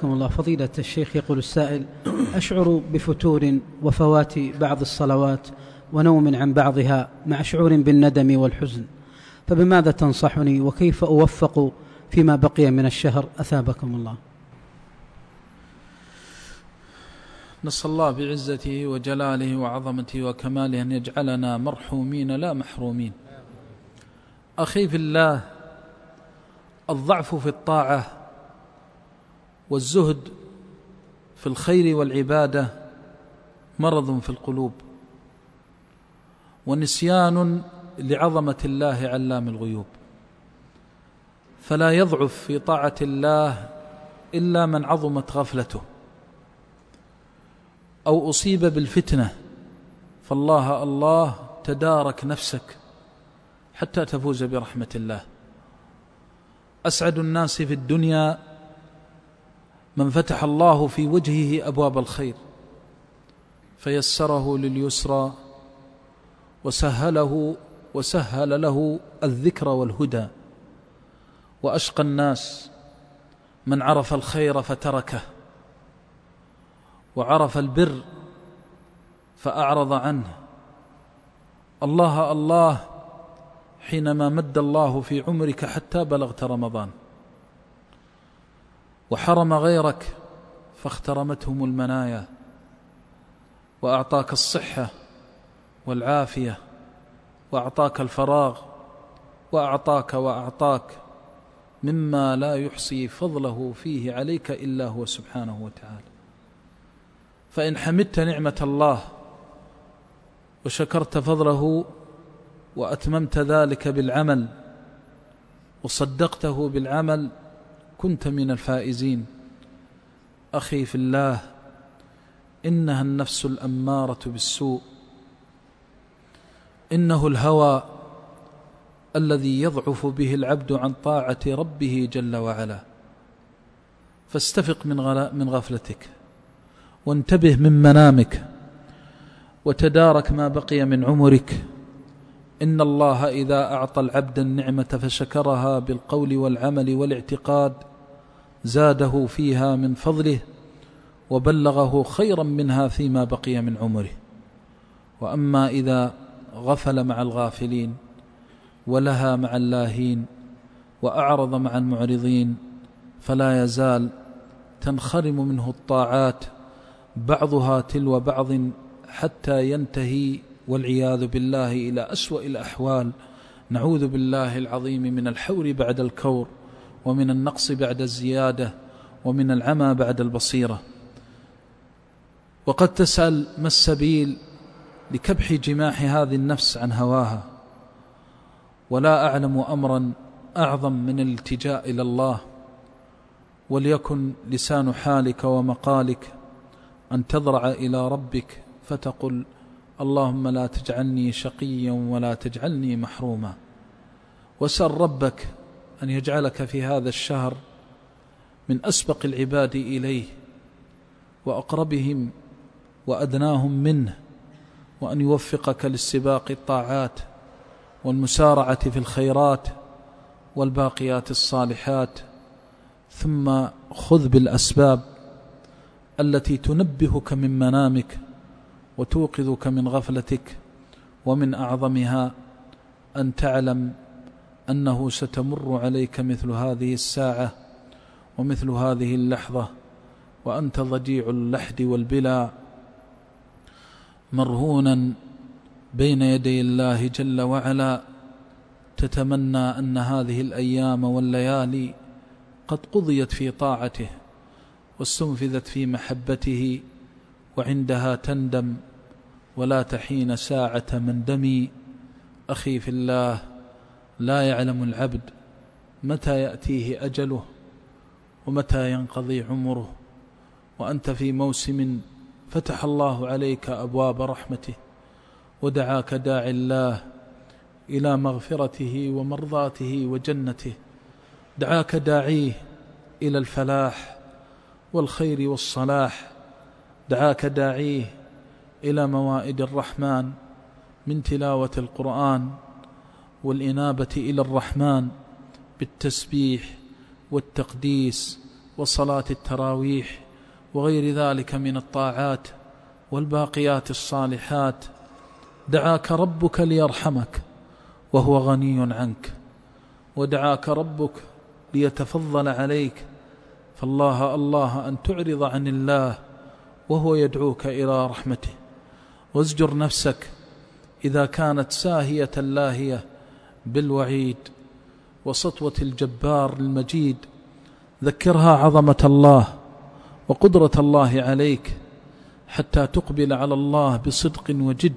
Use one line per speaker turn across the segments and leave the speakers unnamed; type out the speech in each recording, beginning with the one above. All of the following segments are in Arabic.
حياكم الله. فضيلة الشيخ يقول السائل أشعر بفتور وفوات بعض الصلوات ونوم عن بعضها مع شعور بالندم والحزن. فبماذا تنصحني وكيف أوفق فيما بقي من الشهر؟ أثابكم الله.
نسأل الله بعزته وجلاله وعظمته وكماله أن يجعلنا مرحومين لا محرومين. أخي في الله الضعف في الطاعة والزهد في الخير والعبادة مرض في القلوب ونسيان لعظمة الله علام الغيوب. فلا يضعف في طاعة الله إلا من عظمت غفلته أو أصيب بالفتنة. فالله الله تدارك نفسك حتى تفوز برحمة الله. أسعد الناس في الدنيا من فتح الله في وجهه أبواب الخير فيسره لليسرى وسهله وسهل له الذكر والهدى وأشقى الناس من عرف الخير فتركه وعرف البر فأعرض عنه. الله الله حينما مد الله في عمرك حتى بلغت رمضان. وحرم غيرك فاخترمتهم المنايا وأعطاك الصحة والعافية وأعطاك الفراغ وأعطاك وأعطاك مما لا يحصي فضله فيه عليك إلا هو سبحانه وتعالى. فإن حمدت نعمة الله وشكرت فضله وأتممت ذلك بالعمل وصدقته بالعمل كنت من الفائزين. أخي في الله إنها النفس الأمارة بالسوء. إنه الهوى الذي يضعف به العبد عن طاعة ربه جل وعلا. فاستفق من من غفلتك وانتبه من منامك وتدارك ما بقي من عمرك. إن الله إذا أعطى العبد النعمة فشكرها بالقول والعمل والاعتقاد زاده فيها من فضله وبلغه خيرا منها فيما بقي من عمره. وأما إذا غفل مع الغافلين ولها مع اللاهين وأعرض مع المعرضين فلا يزال تنخرم منه الطاعات بعضها تلو بعض حتى ينتهي والعياذ بالله إلى أسوأ الأحوال. نعوذ بالله العظيم من الحور بعد الكور ومن النقص بعد الزيادة ومن العمى بعد البصيرة. وقد تسأل ما السبيل لكبح جماح هذه النفس عن هواها؟ ولا أعلم أمرا أعظم من الالتجاء إلى الله. وليكن لسان حالك ومقالك أن تضرع إلى ربك فتقل اللهم لا تجعلني شقيا ولا تجعلني محروما. وسل ربك أن يجعلك في هذا الشهر من أسبق العباد إليه وأقربهم وأدناهم منه وأن يوفقك لاستباق الطاعات والمسارعة في الخيرات والباقيات الصالحات. ثم خذ بالأسباب التي تنبهك من منامك وتوقظك من غفلتك ومن أعظمها أن تعلم أنه ستمر عليك مثل هذه الساعة ومثل هذه اللحظة وأنت ضجيع اللحد والبلا مرهونا بين يدي الله جل وعلا تتمنى أن هذه الأيام والليالي قد قضيت في طاعته واستنفذت في محبته وعندها تندم ولا تحين ساعة مندمي أخي في الله لا يعلم العبد متى يأتيه أجله ومتى ينقضي عمره. وأنت في موسم فتح الله عليك أبواب رحمته ودعاك داعي الله إلى مغفرته ومرضاته وجنته. دعاك داعيه إلى الفلاح والخير والصلاح. دعاك داعيه إلى موائد الرحمن من تلاوة القرآن والإنابة إلى الرحمن بالتسبيح والتقديس وصلاة التراويح وغير ذلك من الطاعات والباقيات الصالحات. دعاك ربك ليرحمك وهو غني عنك. ودعاك ربك ليتفضل عليك. فالله الله أن تعرض عن الله وهو يدعوك إلى رحمته. وازجر نفسك إذا كانت ساهية لاهية بالوعيد وسطوة الجبار المجيد. ذكرها عظمة الله وقدرة الله عليك حتى تقبل على الله بصدق وجد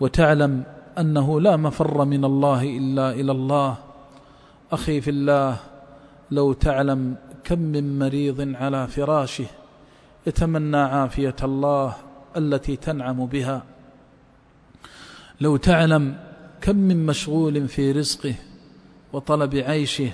وتعلم أنه لا مفر من الله إلا إلى الله. أخي في الله لو تعلم كم من مريض على فراشه يتمنى عافية الله. التي تنعم بها. لو تعلم كم من مشغول في رزقه وطلب عيشه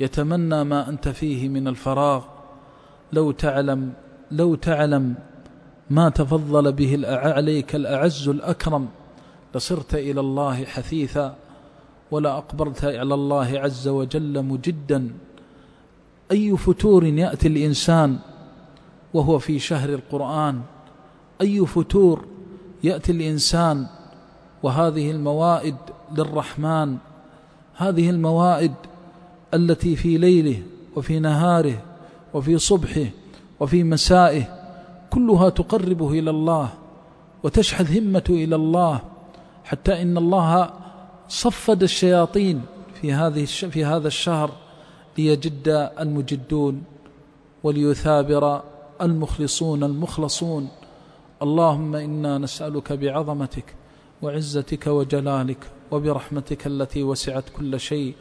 يتمنى ما أنت فيه من الفراغ. لو تعلم لو تعلم ما تفضل به عليك الأعز الأكرم لصرت إلى الله حثيثا ولا أقبلت على الله عز وجل مجدا. أي فتور يأتي الإنسان وهو في شهر القرآن؟ أي فتور يأتي الإنسان وهذه الموائد للرحمن هذه الموائد التي في ليله وفي نهاره وفي صبحه وفي مسائه كلها تقربه إلى الله وتشحذ همته إلى الله حتى إن الله صفد الشياطين في هذه في هذا الشهر ليجد المجدون وليثابر المخلصون المخلصون. اللهم إنا نسألك بعظمتك وعزتك وجلالك وبرحمتك التي وسعت كل شيء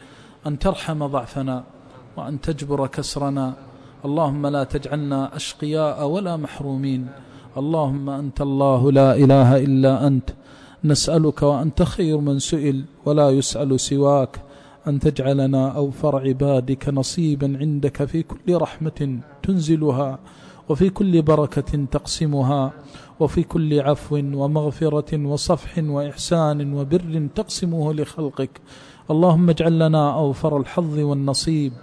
أن ترحم ضعفنا وأن تجبر كسرنا. اللهم لا تجعلنا أشقياء ولا محرومين. اللهم أنت الله لا إله إلا أنت. نسألك وأنت خير من سئل ولا يسأل سواك. أن تجعلنا أوفر عبادك نصيبا عندك في كل رحمة تنزلها. وفي كل بركة تقسمها وفي كل عفو ومغفرة وصفح وإحسان وبر تقسمه لخلقك. اللهم اجعل لنا أوفر الحظ والنصيب.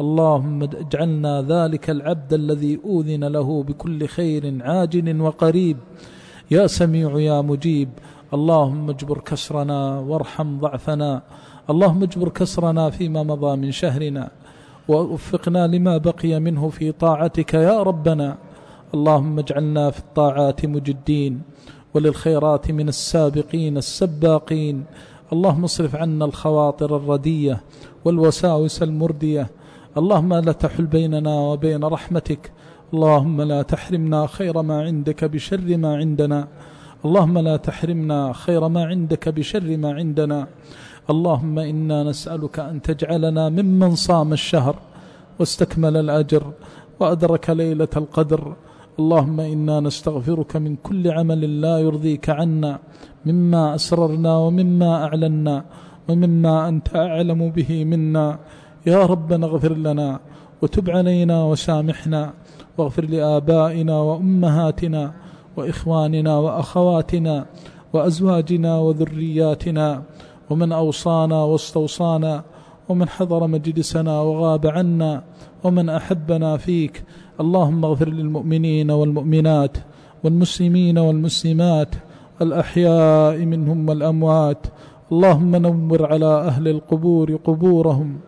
اللهم اجعلنا ذلك العبد الذي أوذن له بكل خير عاجل وقريب. يا سميع يا مجيب. اللهم اجبر كسرنا وارحم ضعفنا. اللهم اجبر كسرنا فيما مضى من شهرنا. ووفقنا لما بقي منه في طاعتك يا ربنا. اللهم اجعلنا في الطاعات مجدين وللخيرات من السابقين السباقين. اللهم اصرف عنا الخواطر الردية والوساوس المردية. اللهم لا تحل بيننا وبين رحمتك. اللهم لا تحرمنا خير ما عندك بشر ما عندنا. اللهم لا تحرمنا خير ما عندك بشر ما عندنا. اللهم إنا نسألك أن تجعلنا ممن صام الشهر واستكمل الأجر وأدرك ليلة القدر. اللهم إنا نستغفرك من كل عمل لا يرضيك عنا مما أسررنا ومما أعلنا ومما أنت أعلم به منا. يا ربنا اغفر لنا وتب علينا وسامحنا واغفر لآبائنا وأمهاتنا وإخواننا وأخواتنا وأزواجنا وذرياتنا. ومن أوصانا واستوصانا ومن حضر مجلسنا وغاب عنا ومن أحبنا فيك. اللهم اغفر للمؤمنين والمؤمنات والمسلمين والمسلمات الأحياء منهم والأموات. اللهم نور على أهل القبور قبورهم.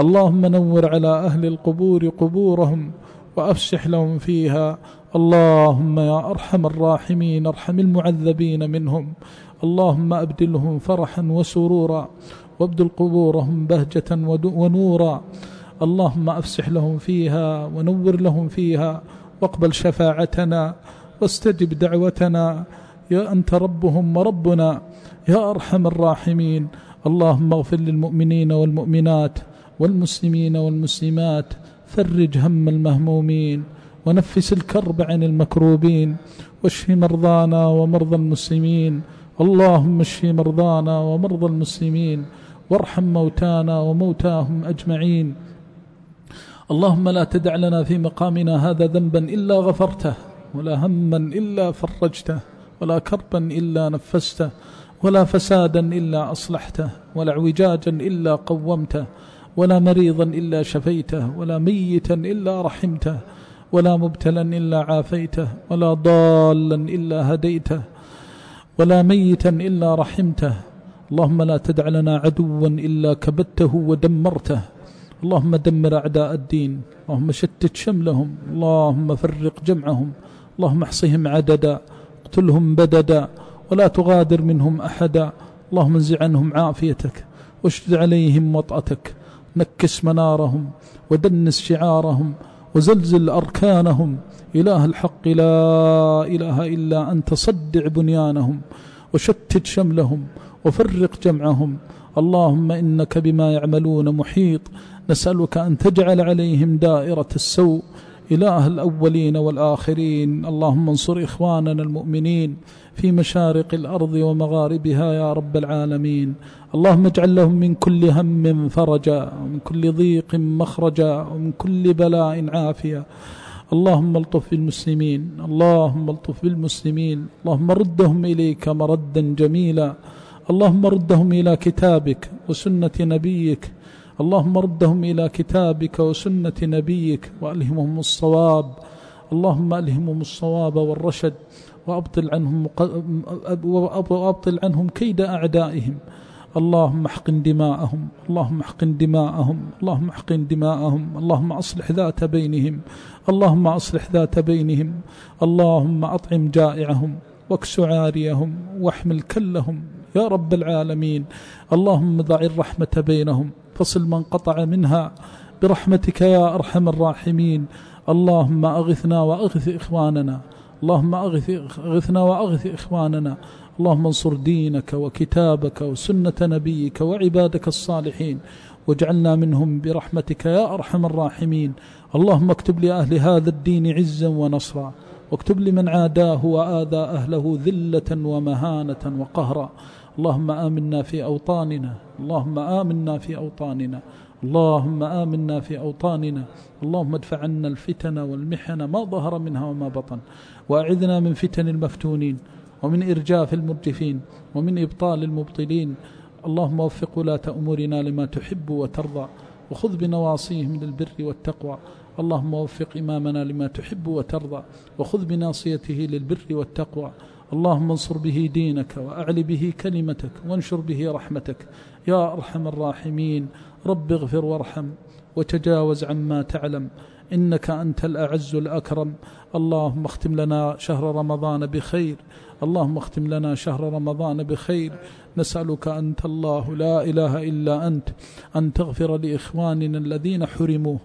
اللهم نور على أهل القبور قبورهم وأفسح لهم فيها. اللهم يا أرحم الراحمين ارحم المعذبين منهم. اللهم أبدلهم فرحا وسرورا وابدل قبورهم بهجة ونورا. اللهم أفسح لهم فيها ونور لهم فيها واقبل شفاعتنا واستجب دعوتنا. يا أنت ربهم وربنا يا أرحم الراحمين. اللهم اغفر للمؤمنين والمؤمنات والمسلمين والمسلمات. فرج هم المهمومين. ونفس الكرب عن المكروبين واشف مرضانا ومرضى المسلمين. اللهم اشف مرضانا ومرضى المسلمين وارحم موتانا وموتاهم أجمعين. اللهم لا تدع لنا في مقامنا هذا ذنبا إلا غفرته ولا هما إلا فرجته ولا كربا إلا نفسته ولا فسادا إلا أصلحته ولا اعوجاجا إلا قومته ولا مريضا إلا شفيته ولا ميتا إلا رحمته. ولا مبتلا إلا عافيته ولا ضالا إلا هديته ولا ميتا إلا رحمته. اللهم لا تدع لنا عدوا إلا كبته ودمرته. اللهم دمر أعداء الدين اللهم شتت شملهم اللهم فرق جمعهم اللهم احصهم عددا اقتلهم بددا ولا تغادر منهم أحدا. اللهم انزع عنهم عافيتك واشد عليهم وطأتك. نكس منارهم ودنس شعارهم وزلزل أركانهم. إله الحق لا إله إلا أنت صدع بنيانهم وشتت شملهم وفرق جمعهم. اللهم إنك بما يعملون محيط نسألك أن تجعل عليهم دائرة السوء. إله الأولين والآخرين. اللهم انصر إخواننا المؤمنين في مشارق الأرض ومغاربها يا رب العالمين. اللهم اجعل لهم من كل هم فرجا ومن كل ضيق مخرجا ومن كل بلاء عافية اللهم الطف بالمسلمين اللهم الطف بالمسلمين. اللهم ردهم إليك مردا جميلا. اللهم ردهم إلى كتابك وسنة نبيك اللهم ردهم إلى كتابك وسنة نبيك وألهمهم الصواب. اللهم ألهمهم الصواب والرشد وأبطل عنهم وأبطل عنهم كيد أعدائهم. اللهم احقن دماءهم اللهم احقن دماءهم اللهم احقن دماءهم اللهم أصلح ذات بينهم اللهم أصلح ذات بينهم اللهم أطعم جائعهم واكس عاريهم واحمل كلهم. يا رب العالمين. اللهم ضع الرحمة بينهم فصل من قطع منها برحمتك يا أرحم الراحمين. اللهم أغثنا وأغث إخواننا. اللهم أغث أغثنا وأغث إخواننا. اللهم انصر دينك وكتابك وسنة نبيك وعبادك الصالحين. واجعلنا منهم برحمتك يا أرحم الراحمين. اللهم اكتب لأهل هذا الدين عزا ونصرا. واكتب لمن عاداه وآذى أهله ذلة ومهانة وقهرا. اللهم آمنا في أوطاننا اللهم آمنا في أوطاننا اللهم آمنا في أوطاننا اللهم ادفع عنا الفتن والمحن ما ظهر منها وما بطن وأعذنا من فتن المفتونين ومن إرجاف المرجفين ومن إبطال المبطلين. اللهم وفق ولاة أمورنا لما تحب وترضى وخذ بنواصيهم للبر والتقوى. اللهم وفق إمامنا لما تحب وترضى وخذ بناصيته للبر والتقوى. اللهم انصر به دينك وأعل به كلمتك وانشر به رحمتك. يا أرحم الراحمين رب اغفر وارحم وتجاوز عما تعلم. إنك أنت الأعز الأكرم. اللهم اختم لنا شهر رمضان بخير. اللهم اختم لنا شهر رمضان بخير. نسألك أنت الله لا إله إلا أنت. أن تغفر لإخواننا الذين حرموه.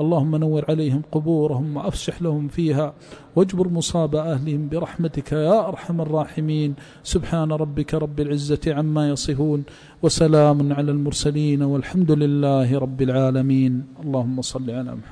اللهم نور عليهم قبورهم وأفسح لهم فيها واجبر مصاب أهلهم برحمتك يا أرحم الراحمين. سبحان ربك رب العزة عما يصفون وسلام على المرسلين والحمد لله رب العالمين. اللهم صل على محمد.